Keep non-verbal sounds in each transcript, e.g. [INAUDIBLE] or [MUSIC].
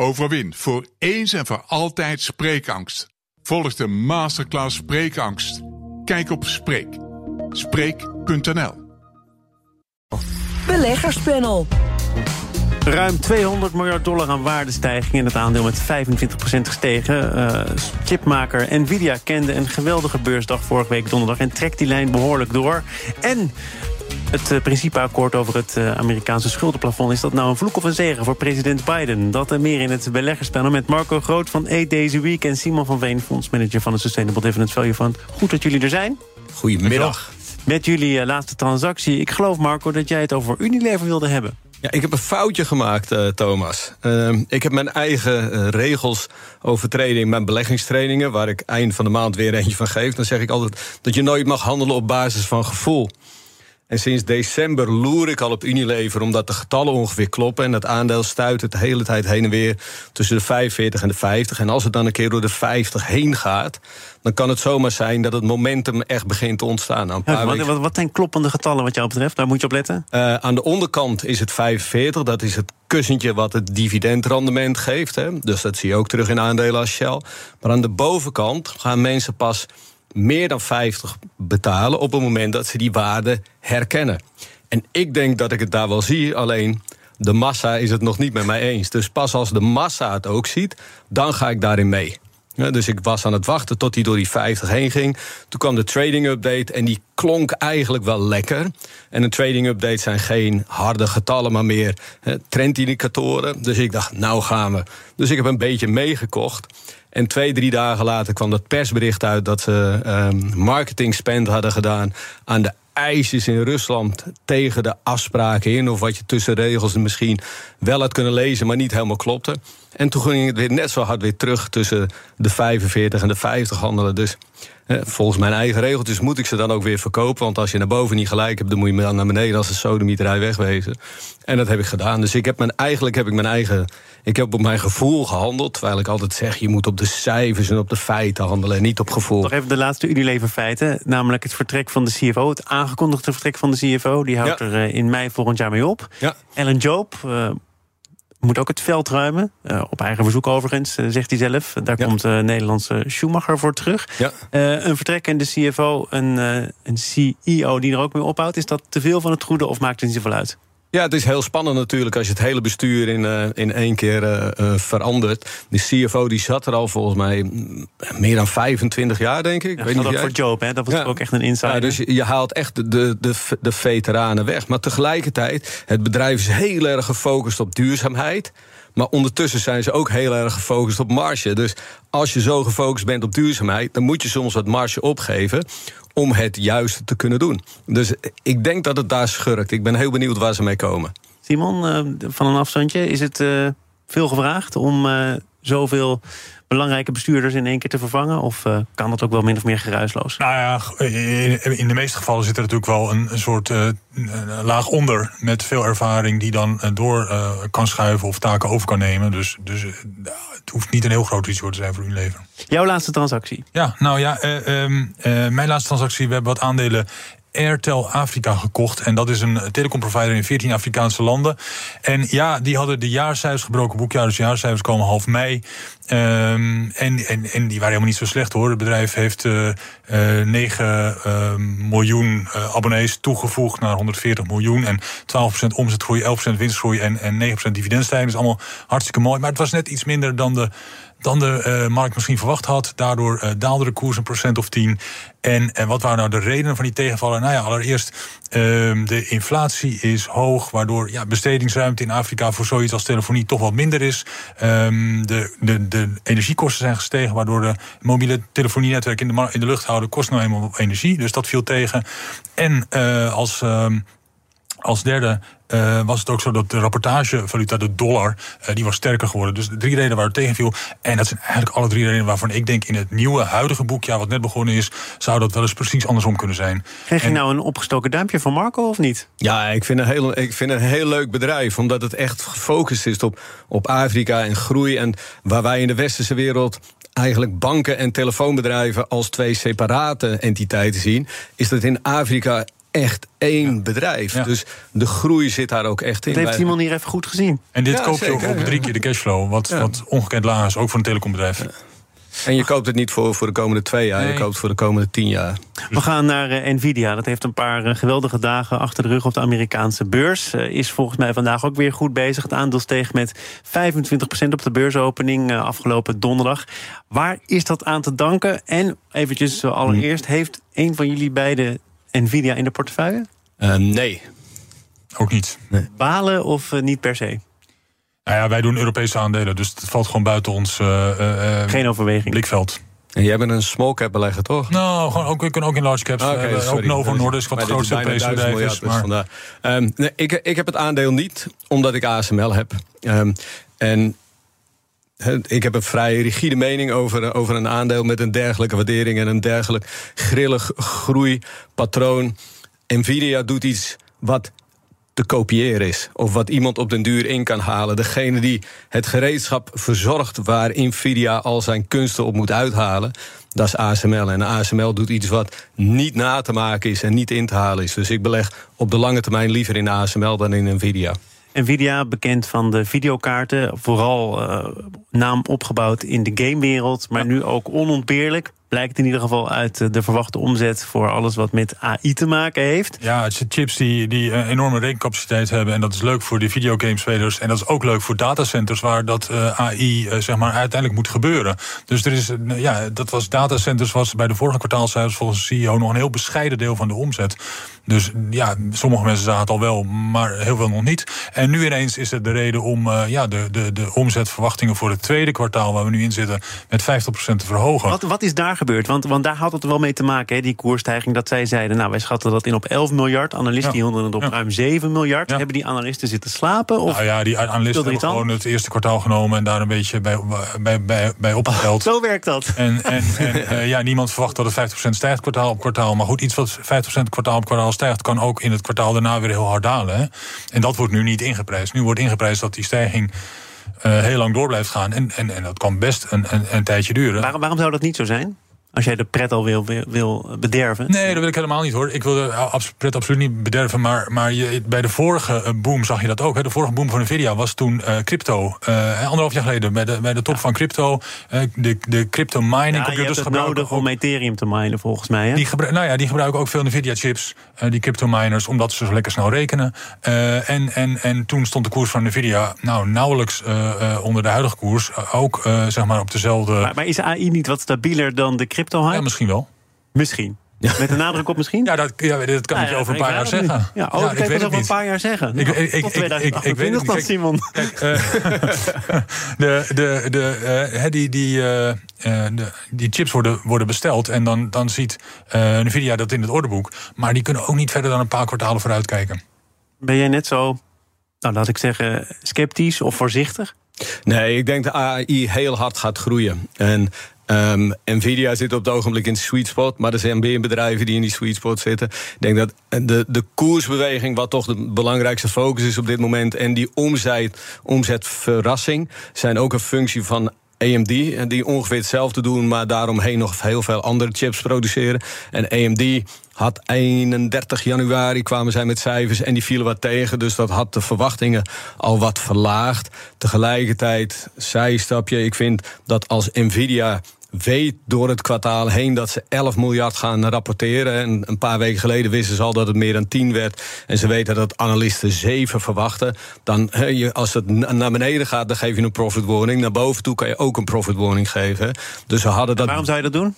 Overwin voor eens en voor altijd spreekangst. Volg de masterclass Spreekangst. Kijk op Spreek. Spreek.nl Beleggerspanel. Ruim 200 miljard dollar aan waardestijging en het aandeel met 25% gestegen. Uh, chipmaker Nvidia kende een geweldige beursdag vorige week donderdag... en trekt die lijn behoorlijk door. En het uh, principeakkoord over het uh, Amerikaanse schuldenplafond... is dat nou een vloek of een zegen voor president Biden? Dat en meer in het beleggerspanel met Marco Groot van Days a Week... en Simon van Veen, fondsmanager van het Sustainable Dividend Value Fund. Goed dat jullie er zijn. Goedemiddag. Met jullie laatste transactie. Ik geloof, Marco, dat jij het over Unilever wilde hebben. Ja, ik heb een foutje gemaakt, uh, Thomas. Uh, ik heb mijn eigen uh, regels overtreden in mijn beleggingstrainingen... waar ik eind van de maand weer eentje van geef. Dan zeg ik altijd dat je nooit mag handelen op basis van gevoel. En sinds december loer ik al op Unilever... omdat de getallen ongeveer kloppen... en het aandeel stuit het de hele tijd heen en weer... tussen de 45 en de 50. En als het dan een keer door de 50 heen gaat... dan kan het zomaar zijn dat het momentum echt begint te ontstaan. Nou, ja, wat, wat, wat, zijn kloppende getallen wat jou betreft? Daar moet je op letten? Uh, aan de onderkant is het 45. Dat is het kussentje wat het dividendrendement geeft. Hè. Dus dat zie je ook terug in aandelen als Shell. Maar aan de bovenkant gaan mensen pas meer dan 50 betalen op het moment dat ze die waarde herkennen. En ik denk dat ik het daar wel zie, alleen de massa is het nog niet met mij eens. Dus pas als de massa het ook ziet, dan ga ik daarin mee. Dus ik was aan het wachten tot hij door die 50 heen ging. Toen kwam de trading update en die klonk eigenlijk wel lekker. En een trading update zijn geen harde getallen, maar meer trendindicatoren. Dus ik dacht, nou gaan we. Dus ik heb een beetje meegekocht. En twee, drie dagen later kwam dat persbericht uit dat ze um, marketing spend hadden gedaan aan de eisjes in Rusland tegen de afspraken in. Of wat je tussen regels misschien wel had kunnen lezen, maar niet helemaal klopte. En toen ging het weer net zo hard weer terug tussen de 45 en de 50 handelen. Dus eh, volgens mijn eigen regeltjes moet ik ze dan ook weer verkopen. Want als je naar boven niet gelijk hebt, dan moet je dan naar beneden als een sodemieterij wegwezen. En dat heb ik gedaan. Dus ik heb mijn, eigenlijk heb ik mijn eigen. Ik heb op mijn gevoel gehandeld. Terwijl ik altijd zeg, je moet op de cijfers en op de feiten handelen en niet op gevoel. Nog even de laatste Unilever feiten. Namelijk het vertrek van de CFO. Het aangekondigde vertrek van de CFO. Die houdt Ja. er eh, in mei volgend jaar mee op. Ja. Ellen Job eh, moet ook het veld ruimen. Eh, op eigen verzoek overigens, zegt hij zelf. Daar Ja. komt de Nederlandse Schumacher voor terug. Ja. Een vertrekkende CFO, een, een CEO die er ook mee ophoudt. Is dat te veel van het goede of maakt het niet zoveel uit? Ja, het is heel spannend natuurlijk als je het hele bestuur in, eh, in één keer eh, eh, verandert. De CFO die zat er al volgens mij mm, meer dan 25 jaar, denk ik. Ja, Weet dat niet ook jij? voor Job, hè? dat was Ja. ook echt een insider. Ja, dus je, je haalt echt de, de, de, de veteranen weg. Maar tegelijkertijd, het bedrijf is heel erg gefocust op duurzaamheid. Maar ondertussen zijn ze ook heel erg gefocust op marge. Dus als je zo gefocust bent op duurzaamheid, dan moet je soms wat marge opgeven om het juiste te kunnen doen. Dus ik denk dat het daar schurkt. Ik ben heel benieuwd waar ze mee komen. Simon, eh, van een afstandje, is het eh, veel gevraagd om eh, zoveel belangrijke bestuurders in één keer te vervangen? Of eh, kan dat ook wel min of meer geruisloos? Nou ja, in, de meeste gevallen zit er natuurlijk wel een, soort eh, laag onder met veel ervaring die dan eh, door kan schuiven of taken over kan nemen. Dus, dus het hoeft niet een heel groot risico te zijn voor Unilever. Jouw laatste transactie. Ja, nou ja, eh, ehm, eh, mijn laatste transactie, we hebben wat aandelen Airtel Afrika gekocht. En dat is een telecomprovider in 14 Afrikaanse landen. En ja, die hadden de jaarcijfers gebroken boekjaar. Dus jaarcijfers komen half mei. Ehm, en, en, en die waren helemaal niet zo slecht hoor. Het bedrijf heeft eh eh 9 ehm, miljoen eh, abonnees toegevoegd naar 140 miljoen. En 12% omzetgroei, 11% winstgroei en, en 9% dividendstijging. Dus allemaal hartstikke mooi. Maar het was net iets minder dan de dan de eh, markt misschien verwacht had. Daardoor eh, daalde de koers een procent of 10. En, en wat waren nou de redenen van die tegenvallen? Nou ja, allereerst ehm, de inflatie is hoog, waardoor ja, bestedingsruimte in Afrika voor zoiets als telefonie toch wat minder is. Ehm, de, de, de energiekosten zijn gestegen, waardoor de mobiele telefonienetwerk in de, in de lucht houden kost nou eenmaal energie. Dus dat viel tegen. En eh, als. ehm, als derde eh, was het ook zo dat de rapportagevaluta, de dollar, eh, die was sterker geworden. Dus de drie redenen waar het tegenviel. En dat zijn eigenlijk alle drie redenen waarvan ik denk in het nieuwe, huidige boekjaar, wat net begonnen is, zou dat wel eens precies andersom kunnen zijn. Krijg je nou een opgestoken duimpje van Marco of niet? Ja, ik vind, een heel, ik vind een heel leuk bedrijf. Omdat het echt gefocust is op, op Afrika en groei. En waar wij in de westerse wereld eigenlijk banken en telefoonbedrijven als twee separate entiteiten zien, is dat in Afrika echt één bedrijf. Ja. Dus de groei zit daar ook echt in. Dat heeft Simon hier even goed gezien. En dit Ja, koop je op drie keer de cashflow, wat, Ja. wat ongekend laag is, ook voor een telecombedrijf. En je koopt het niet voor, voor de komende twee jaar, je koopt voor de komende tien jaar. We gaan naar eh, Nvidia. Dat heeft een paar eh, geweldige dagen achter de rug op de Amerikaanse beurs. Eh, is volgens mij vandaag ook weer goed bezig. Het aandeel steeg met 25% op de beursopening eh, afgelopen donderdag. Waar is dat aan te danken? En eventjes allereerst, heeft een van jullie beiden Nvidia in de portefeuille? Eh, nee. Ook niet. Balen of eh, niet per se? Nou ja, wij doen Europese aandelen, dus het valt gewoon buiten ons eh, eh, eh, Geen overweging. blikveld. En jij bent een small cap belegger, toch? Nou, gewoon ook, we kunnen ook in large caps. Ah, ook. Novo Nordisk, wat dit grootste Europese 1000 bedrijf is. miljard, Maar dus. Ehm, nee, ik, ik heb het aandeel niet, omdat ik ASML heb. Ehm, en ik heb een vrij rigide mening over, over een aandeel met een dergelijke waardering en een dergelijk grillig groeipatroon. Nvidia doet iets wat te kopiëren is. Of wat iemand op den duur in kan halen. Degene die het gereedschap verzorgt waar Nvidia al zijn kunsten op moet uithalen. Dat is ASML. En ASML doet iets wat niet na te maken is en niet in te halen is. Dus ik beleg op de lange termijn liever in ASML dan in Nvidia. Nvidia, bekend van de videokaarten, vooral eh, naam opgebouwd in de gamewereld, maar nu ook onontbeerlijk. Blijkt in ieder geval uit eh, de verwachte omzet voor alles wat met AI te maken heeft. Ja, het zijn chips die, die een enorme rekencapaciteit hebben. En dat is leuk voor de videogamespelers. En dat is ook leuk voor datacenters waar dat eh, AI eh, zeg maar uiteindelijk moet gebeuren. Dus er is, een, ja, dat was datacenters was bij de vorige kwartaalcijfers volgens de CEO nog een heel bescheiden deel van de omzet. Dus ja, sommige mensen zagen het al wel, maar heel veel nog niet. En nu ineens is het de reden om eh, ja, de, de, de omzetverwachtingen voor het tweede kwartaal, waar we nu in zitten, met 50% te verhogen. Wat, wat is daar gebeurd? Want, want daar had het wel mee te maken, hè, die koersstijging. Dat zij zeiden, nou, wij schatten dat in op 11 miljard. Analisten die hielden het op ruim 7 miljard. Ja. Hebben die analisten zitten slapen? Of Nou ja, die analisten hebben gewoon het eerste kwartaal genomen en daar een beetje bij, bij, bij, bij opgeteld. [LAUGHS] zo werkt dat? En, en, en [LAUGHS] eh, ja, niemand verwacht dat het 50% stijgt kwartaal op kwartaal. Maar goed, iets wat 50% kwartaal op kwartaal stijgt, kan ook in het kwartaal daarna weer heel hard dalen. Hè? En dat wordt nu niet ingeprijsd. Nu wordt ingeprijsd dat die stijging eh, heel lang door blijft gaan. En, en, en dat kan best een, een, een tijdje duren. Waarom, waarom zou dat niet zo zijn? Als jij de pret al wil, wil, wil bederven? Nee, dat wil ik helemaal niet hoor. Ik wil de pret absoluut niet bederven. Maar, maar je, bij de vorige eh, boom zag je dat ook. Hè. De vorige boom van Nvidia was toen eh, crypto. Eh, anderhalf jaar geleden bij de, bij de top van crypto. eh, de, de crypto mining Ja, je computers gebruiken nodig ook- om Ethereum te minen, volgens mij. Hè? Die, nou ja, die gebruiken ook veel Nvidia-chips, eh, die crypto-miners, omdat ze zo lekker snel rekenen. En, en, en toen stond de koers van Nvidia nou, nauwelijks onder de huidige koers. Ook zeg maar op dezelfde. Maar, maar is AI niet wat stabieler dan de crypto-hype? ja, misschien wel. Misschien. Met de nadruk op misschien? [LAUGHS] Ja, dat, ja, dat kan Nou ik je ja, over een ik paar jaar zeggen. Ja, oh, dat ik kan het over een paar jaar zeggen. Ik- Nou, ik- ik- tot ik- ik- ik- ik 2028 weet het dan, niet. Simon. [LAUGHS] Kijk, eh, [LAUGHS] de, de, de, eh, hè, die, die, eh, eh, de, die chips worden, worden besteld. En dan, dan ziet eh, Nvidia dat in het ordeboek. Maar die kunnen ook niet verder dan een paar kwartalen vooruit kijken. Ben jij net zo, nou laat ik zeggen, sceptisch of voorzichtig? Nee, ik denk dat AI heel hard gaat groeien. En ehm, Nvidia zit op het ogenblik in de sweet spot, maar er zijn meer bedrijven die in die sweet spot zitten. Ik denk dat de, de koersbeweging, wat toch de belangrijkste focus is op dit moment, en die omzet, omzetverrassing, zijn ook een functie van AMD, die ongeveer hetzelfde doen, maar daaromheen nog heel veel andere chips produceren. En AMD had 31 januari kwamen zij met cijfers en die vielen wat tegen. Dus dat had de verwachtingen al wat verlaagd. Tegelijkertijd, zijstapje, ik vind dat als Nvidia weet door het kwartaal heen dat ze 11 miljard gaan rapporteren. En een paar weken geleden wisten ze al dat het meer dan 10 werd. En ze weten dat analisten 7 verwachten. Dan, als het na- naar beneden gaat, dan geef je een profit warning. Naar boven toe kan je ook een profit warning geven. Dus ze hadden dat. Waarom zou je dat doen?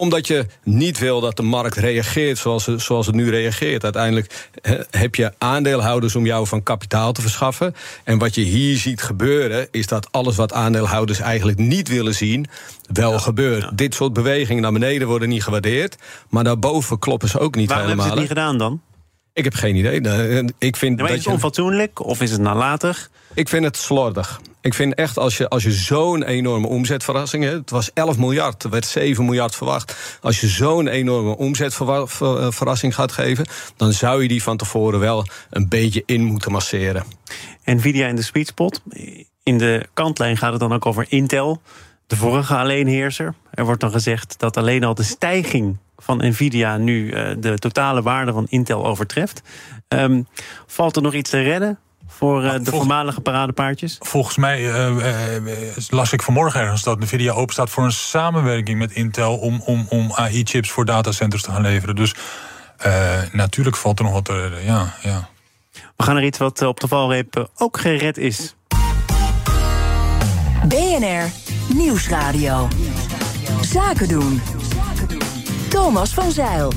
Omdat je niet wil dat de markt reageert zoals, ze- zoals het nu reageert. Uiteindelijk heb je aandeelhouders om jou van kapitaal te verschaffen. En wat je hier ziet gebeuren, is dat alles wat aandeelhouders eigenlijk niet willen zien, wel gebeurt. Dit soort bewegingen naar beneden worden niet gewaardeerd. Maar daarboven kloppen ze ook niet Waarom hebben helemaal. ze het niet gedaan dan? Ik heb geen idee. Eh, Ik vind, maar is dat het je, onfatsoenlijk of is het nalatig? ik vind het slordig. Ik vind echt, als je, als je zo'n enorme omzetverrassing hebt... het was 11 miljard, er werd 7 miljard verwacht... als je zo'n enorme omzetverrassing gaat geven... dan zou je die van tevoren wel een beetje in moeten masseren. Nvidia in de sweet spot. In de kantlijn gaat het dan ook over Intel. de vorige alleenheerser. Er wordt dan gezegd dat alleen al de stijging van Nvidia nu uh, de totale waarde van Intel overtreft. Um, valt er nog iets te redden voor uh, de voormalige paradepaardjes? Volgens mij uh, las ik vanmorgen ergens dat Nvidia openstaat voor een samenwerking met Intel om, om, om AI-chips voor datacenters te gaan leveren. Dus natuurlijk valt er nog wat te redden. Ja, ja. We gaan er iets wat op de valreep ook gered is. BNR Nieuwsradio. Zaken doen. Thomas van Zeil.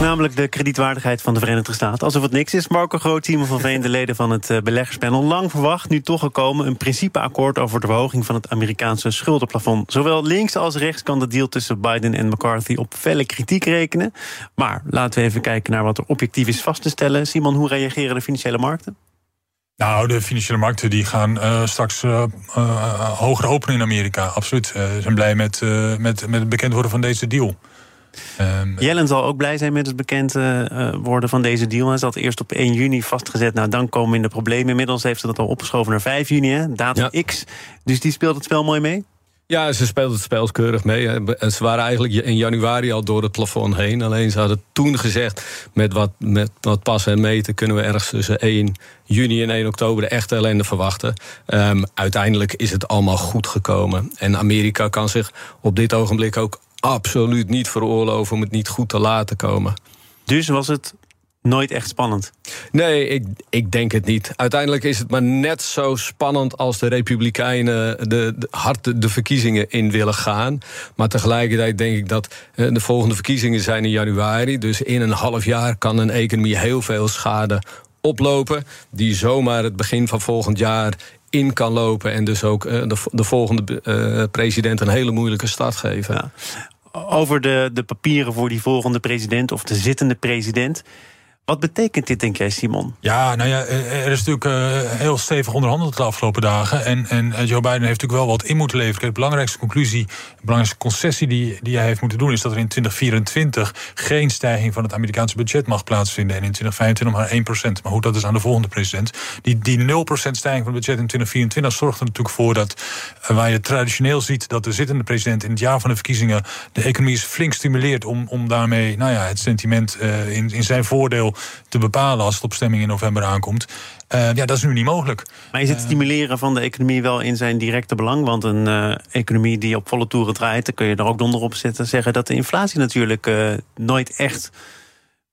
Namelijk de kredietwaardigheid van de Verenigde Staten. Alsof het niks is. Marco Groot, team van de [LAUGHS] leden van het eh, beleggerspanel. Lang verwacht, nu toch gekomen. Een principeakkoord over de verhoging van het Amerikaanse schuldenplafond. Zowel links als rechts kan de deal tussen Biden en McCarthy op felle kritiek rekenen. Maar laten we even kijken naar wat er objectief is vast te stellen. Simon, hoe reageren de financiële markten? Nou, de financiële markten die gaan uh, straks uh, uh, hoger openen in Amerika. Absoluut. Ze zijn blij met, met, met het bekend worden van deze deal. Um, Jellen zal ook blij zijn met het bekend worden van deze deal. Hij zat eerst op 1 juni vastgezet. Nou, dan komen in de problemen. Inmiddels heeft ze dat al opgeschoven naar 5 juni, hè? datum X. Dus die speelt het spel mooi mee? Ja, ze speelden het spel keurig mee. Ze waren eigenlijk in januari al door het plafond heen. Alleen ze hadden toen gezegd... met wat, met wat passen en meten kunnen we ergens tussen 1 juni en 1 oktober... de echte ellende verwachten. Um, uiteindelijk is het allemaal goed gekomen. En Amerika kan zich op dit ogenblik ook absoluut niet veroorloven... om het niet goed te laten komen. Dus was het nooit echt spannend? Nee, ik, ik denk het niet. Uiteindelijk is het maar net zo spannend als de Republikeinen de, de hard de, verkiezingen in willen gaan. Maar tegelijkertijd denk ik dat eh, de volgende verkiezingen zijn in januari. Dus in een half jaar kan een economie heel veel schade oplopen. Die zomaar het begin van volgend jaar in kan lopen. En dus ook eh, de, de volgende uh, president een hele moeilijke start geven. Ja. Over de, de papieren voor die volgende president of de zittende president. Wat betekent dit, denk jij, Simon? Ja, nou ja, er is natuurlijk uh, heel stevig onderhandeld de afgelopen dagen. En, en eh, Joe Biden heeft natuurlijk wel wat in moeten leveren. De belangrijkste conclusie, de belangrijkste concessie die, die hij heeft moeten doen... is dat er in 2024 geen stijging van het Amerikaanse budget mag plaatsvinden. En in 2025 maar 1%. Maar goed, dat is aan de volgende president. Die, die 0% stijging van het budget in 2024 zorgt er natuurlijk voor dat... Waar je traditioneel ziet dat de zittende president in het jaar van de verkiezingen... de economie is flink stimuleert om, om daarmee nou ja, het sentiment in, in zijn voordeel te bepalen als het op stemming in november aankomt. Uh, ja, dat is nu niet mogelijk. Maar is het stimuleren van de economie wel in zijn directe belang? Want een uh, economie die op volle toeren draait, dan kun je er ook donder op zetten. Zeggen dat de inflatie natuurlijk uh, nooit echt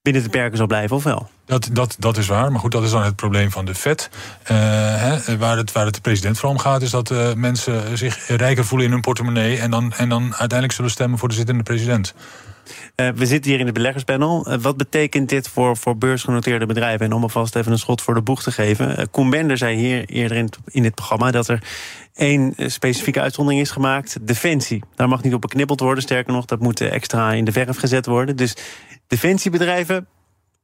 binnen de perken zal blijven, of wel? Dat, dat, dat is waar, maar goed, dat is dan het probleem van de Fed. Hè, waar, het, waar het de president voor om gaat, is dat mensen zich rijker voelen in hun portemonnee. En dan, en dan uiteindelijk zullen stemmen voor de zittende president. Uh, we zitten hier in het beleggerspanel. Uh, wat betekent dit voor, voor beursgenoteerde bedrijven? En om alvast even een schot voor de boeg te geven. Uh, Koen Bender zei hier eerder in, in dit programma dat er één specifieke uitzondering is gemaakt: defensie. Daar mag niet op beknibbeld worden. Sterker nog, dat moet extra in de verf gezet worden. Dus defensiebedrijven,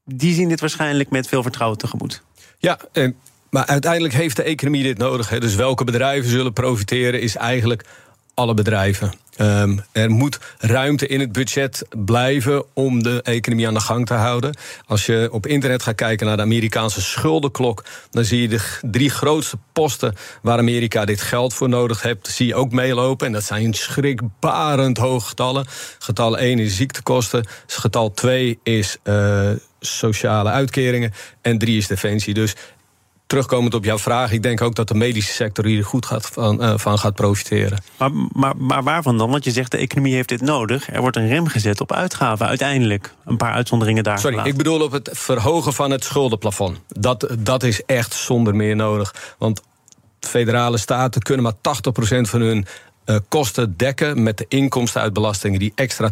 die zien dit waarschijnlijk met veel vertrouwen tegemoet. Ja, en, maar uiteindelijk heeft de economie dit nodig. Hè. Dus welke bedrijven zullen profiteren, is eigenlijk alle bedrijven. Um, er moet ruimte in het budget blijven om de economie aan de gang te houden. Als je op internet gaat kijken naar de Amerikaanse schuldenklok, dan zie je de drie grootste posten waar Amerika dit geld voor nodig heeft, zie je ook meelopen. En dat zijn schrikbarend hoge getallen. Getal 1 is ziektekosten, getal 2 is uh, sociale uitkeringen en 3 is defensie. Dus terugkomend op jouw vraag, ik denk ook dat de medische sector hier goed gaat van, uh, van gaat profiteren. Maar, maar, maar waarvan dan? Want je zegt de economie heeft dit nodig. Er wordt een rem gezet op uitgaven uiteindelijk. Een paar uitzonderingen daar. Sorry, ik bedoel op het verhogen van het schuldenplafond. Dat, dat is echt zonder meer nodig. Want federale staten kunnen maar 80% van hun uh, kosten dekken met de inkomsten uit belastingen. Die extra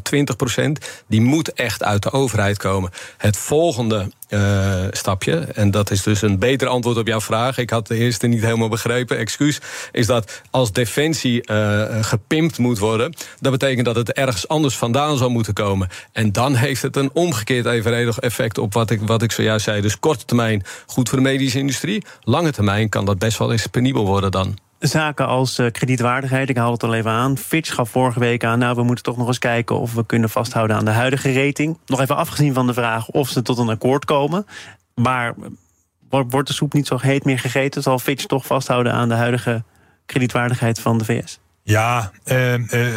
20%, die moet echt uit de overheid komen. Het volgende uh, stapje, en dat is dus een beter antwoord op jouw vraag. Ik had de eerste niet helemaal begrepen, excuus. Is dat als defensie uh, gepimpt moet worden, dat betekent dat het ergens anders vandaan zou moeten komen. En dan heeft het een omgekeerd evenredig effect op wat ik, wat ik zojuist zei. Dus korte termijn goed voor de medische industrie. Lange termijn kan dat best wel eens penibel worden dan. Zaken als uh, kredietwaardigheid, ik haal het al even aan. Fitch gaf vorige week aan, nou, we moeten toch nog eens kijken of we kunnen vasthouden aan de huidige rating. Nog even afgezien van de vraag of ze tot een akkoord komen. Maar wordt de soep niet zo heet meer gegeten? Zal Fitch toch vasthouden aan de huidige kredietwaardigheid van de VS? Ja, uh,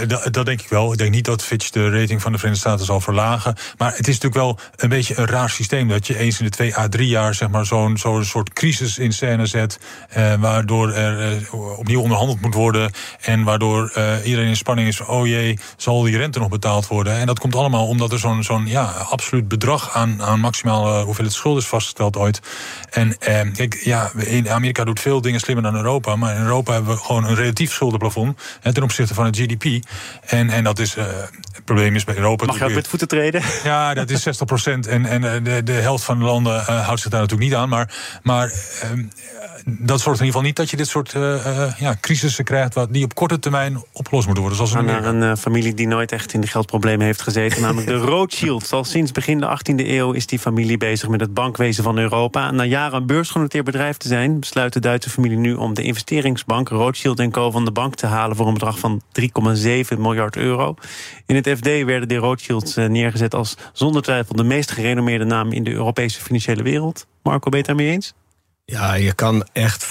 dat, dat, denk ik wel. Ik denk niet dat Fitch de rating van de Verenigde Staten zal verlagen. Maar het is natuurlijk wel een beetje een raar systeem... dat je eens in de twee à drie jaar zeg maar, zo'n soort crisis in scène zet... Uh, waardoor er uh, opnieuw onderhandeld moet worden... en waardoor iedereen in spanning is... oh jee, zal die rente nog betaald worden? En dat komt allemaal omdat er zo'n ja, absoluut bedrag... aan, aan maximale hoeveelheid schuld is vastgesteld ooit. En kijk, ja, Amerika doet veel dingen slimmer dan Europa... maar in Europa hebben we gewoon een relatief schuldenplafond ten opzichte van het GDP. En, en dat is, uh, het probleem is bij Europa... Mag je ook met voeten treden? [LAUGHS] Ja, dat is 60 procent. En, en eh, de, de helft van de landen uh, houdt zich daar natuurlijk niet aan. Maar, maar uh, dat zorgt in ieder geval niet dat je dit soort ja, crisissen krijgt... Wat, die op korte termijn opgelost moeten worden. Zoals naar een familie die nooit echt in de geldproblemen heeft gezeten... namelijk de [LAUGHS] Rothschilds. Al sinds begin de 18e eeuw is die familie bezig met het bankwezen van Europa. Na jaren een beursgenoteerd bedrijf te zijn... besluit de Duitse familie nu om de investeringsbank Rothschild Co. van de bank te halen... voor een bedrag van 3,7 miljard euro. In het FD werden de Rothschilds neergezet als zonder twijfel... de meest gerenommeerde naam in de Europese financiële wereld. Marco, ben je het daarmee eens? Ja, je kan echt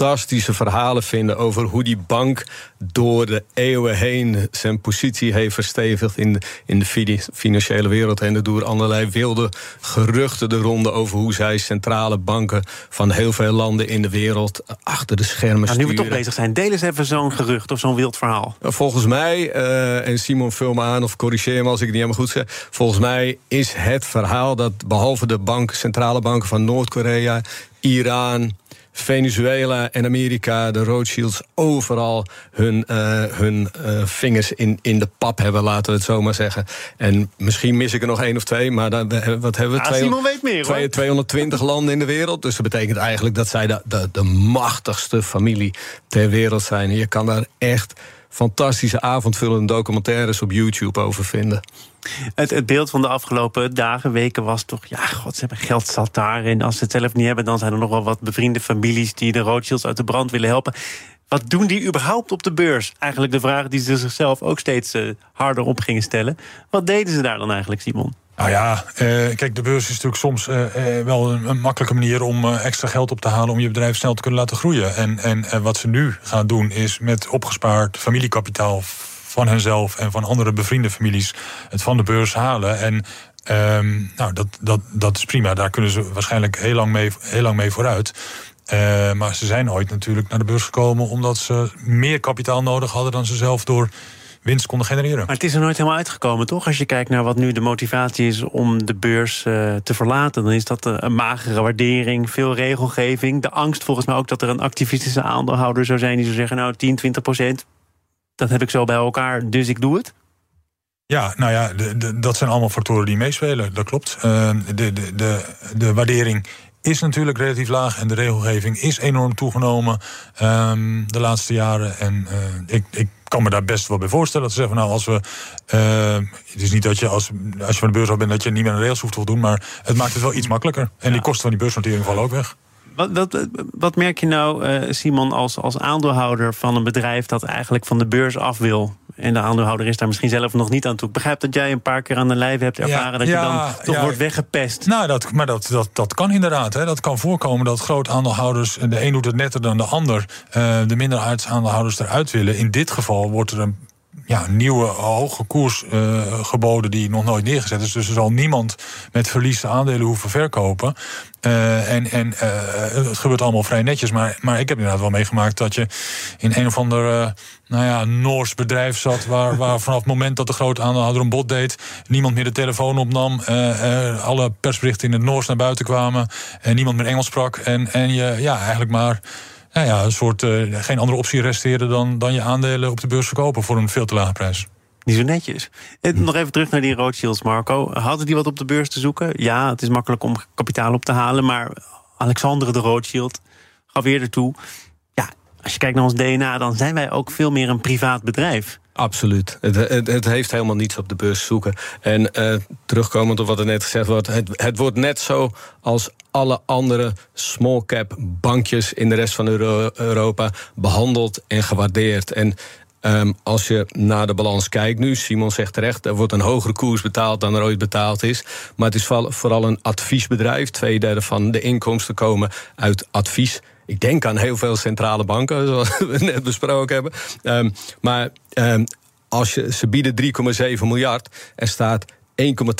fantastische verhalen vinden over hoe die bank door de eeuwen heen zijn positie heeft verstevigd in de, in de financiële wereld. En er door allerlei wilde geruchten de ronde over hoe zij centrale banken van heel veel landen in de wereld achter de schermen nou, Nu we toch bezig zijn, deel eens even zo'n gerucht of zo'n wild verhaal. Volgens mij, uh, en Simon vul me aan of corrigeer me als ik het niet helemaal goed zeg. Volgens mij is het verhaal dat behalve de bank, centrale banken van Noord-Korea, Iran, Venezuela en Amerika, de Rothschilds, overal hun, uh, hun uh, vingers in, in de pap hebben, laten we het zo maar zeggen. En misschien mis ik er nog één of twee, maar dan, wat hebben we? Ah, Simon weet meer, hoor. 220 landen in de wereld. Dus dat betekent eigenlijk dat zij de, de, de machtigste familie ter wereld zijn. Je kan daar echt fantastische avondvullende documentaires op YouTube over vinden. Het, het, beeld van de afgelopen dagen, weken was toch... ja, god, ze hebben geld zat daar. En als ze het zelf niet hebben, dan zijn er nog wel wat bevriende families... die de Rothschilds uit de brand willen helpen. Wat doen die überhaupt op de beurs? Eigenlijk de vraag die ze zichzelf ook steeds uh, harder op gingen stellen. Wat deden ze daar dan eigenlijk, Simon? Nou ja, eh, kijk, de beurs is natuurlijk soms eh, eh, wel een, makkelijke manier om extra geld op te halen om je bedrijf snel te kunnen laten groeien. En, en wat ze nu gaan doen is met opgespaard familiekapitaal van henzelf en van andere bevriende families het van de beurs halen. En ehm, nou, dat, dat, dat is prima. Daar kunnen ze waarschijnlijk heel lang mee, heel lang mee vooruit. Maar ze zijn ooit natuurlijk naar de beurs gekomen omdat ze meer kapitaal nodig hadden dan ze zelf door winst konden genereren. Maar het is er nooit helemaal uitgekomen, toch? Als je kijkt naar wat nu de motivatie is om de beurs uh, te verlaten, dan is dat een magere waardering, veel regelgeving. De angst volgens mij ook dat er een activistische aandeelhouder zou zijn die zou zeggen: Nou, 10, 20 procent, dat heb ik zo bij elkaar, dus ik doe het. Ja, nou ja, de, de, dat zijn allemaal factoren die meespelen, dat klopt. Uh, de, de, de, de waardering is natuurlijk relatief laag en de regelgeving is enorm toegenomen um, de laatste jaren. En uh, ik, ik kan me daar best wel bij voorstellen. Dat ze zeggen, nou, als we. Uh, het is niet dat je als, als je van de beurs af bent, dat je niet meer een rails hoeft te doen. Maar het maakt het wel iets makkelijker. En ja. die kosten van die beursnotering vallen ook weg. Wat, wat, wat merk je nou, uh, Simon, als, als aandeelhouder van een bedrijf dat eigenlijk van de beurs af wil? En de aandeelhouder is daar misschien zelf nog niet aan toe. Ik begrijp dat jij een paar keer aan de lijf hebt ervaren ja, dat ja, je dan toch ja, wordt weggepest. Nou, dat, maar dat, dat, dat kan inderdaad. Hè. Dat kan voorkomen dat groot aandeelhouders, de een doet het netter dan de ander, uh, de minderheidsaandeelhouders eruit willen. In dit geval wordt er een ja, nieuwe hoge koers uh, geboden die nog nooit neergezet is. Dus er zal niemand met verlies aandelen hoeven verkopen. Uh, en en het gebeurt allemaal vrij netjes. Maar, maar ik heb inderdaad wel meegemaakt dat je in een of ander nou ja, Noors bedrijf zat. Waar, waar vanaf het moment dat de grote aandeelhouder een bod deed, niemand meer de telefoon opnam. alle persberichten in het Noors naar buiten kwamen. En niemand meer Engels sprak. En, en je ja, eigenlijk maar nou ja, een soort, uh, geen andere optie resteerde dan, dan je aandelen op de beurs verkopen voor een veel te lage prijs. Niet zo netjes. En nog even terug naar die Rothschilds, Marco. Hadden die wat op de beurs te zoeken? Ja, het is makkelijk om kapitaal op te halen. Maar Alexander de Rothschild gaf eerder toe... ja, als je kijkt naar ons DNA... dan zijn wij ook veel meer een privaat bedrijf. Absoluut. Het, het, heeft helemaal niets op de beurs zoeken. En uh, terugkomend op wat er net gezegd wordt, het, het wordt net zo als alle andere small cap bankjes in de rest van Euro Europa behandeld en gewaardeerd. En Um, als je naar de balans kijkt nu, Simon zegt terecht, er wordt een hogere koers betaald dan er ooit betaald is. Maar het is vooral een adviesbedrijf. Tweederde van de inkomsten komen uit advies Ik denk aan heel veel centrale banken, [LAUGHS] zoals we net besproken hebben. Um, maar um, als je, ze bieden 3,7 miljard. Er staat 1,2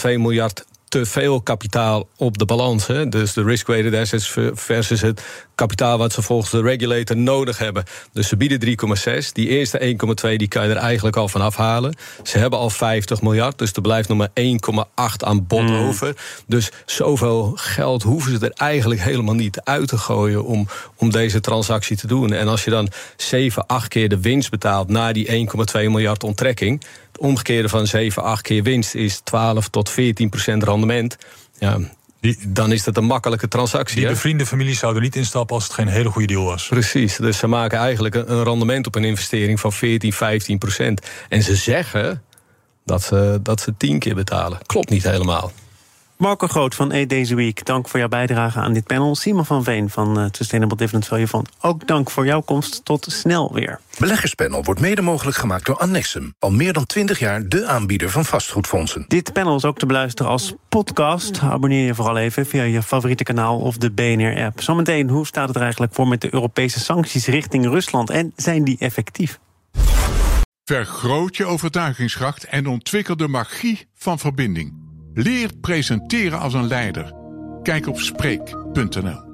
miljard te veel kapitaal op de balans. Hè? Dus de risk-weighted assets versus het kapitaal wat ze volgens de regulator nodig hebben. Dus ze bieden 3,6. Die eerste 1,2 die kan je er eigenlijk al van afhalen. Ze hebben al 50 miljard, dus er blijft nog maar 1,8 aan bod mm. over. Dus zoveel geld hoeven ze er eigenlijk helemaal niet uit te gooien om, om deze transactie te doen. En als je dan 7, 8 keer de winst betaalt na die 1,2 miljard onttrekking. Omgekeerde van 7, 8 keer winst is 12 tot 14 procent rendement. Ja, die, dan is dat een makkelijke transactie. Die bevriende families zouden niet instappen als het geen hele goede deal was. Precies, dus ze maken eigenlijk een, rendement op een investering van 14, 15 procent. En ze zeggen dat ze, dat ze 10 keer betalen. Klopt niet helemaal. Marco Groot van E Deze Week, dank voor jouw bijdrage aan dit panel. Simon van Veen van uh, Sustainable Dividend Value Fund, ook dank voor jouw komst. Tot snel weer. Beleggerspanel wordt mede mogelijk gemaakt door Annexum. Al meer dan 20 jaar de aanbieder van vastgoedfondsen. Dit panel is ook te beluisteren als podcast. Abonneer je vooral even via je favoriete kanaal of de BNR-app. Zometeen, hoe staat het er eigenlijk voor met de Europese sancties richting Rusland? En zijn die effectief? Vergroot je overtuigingskracht en ontwikkel de magie van verbinding. Leer presenteren als een leider. Kijk op Spreek.nl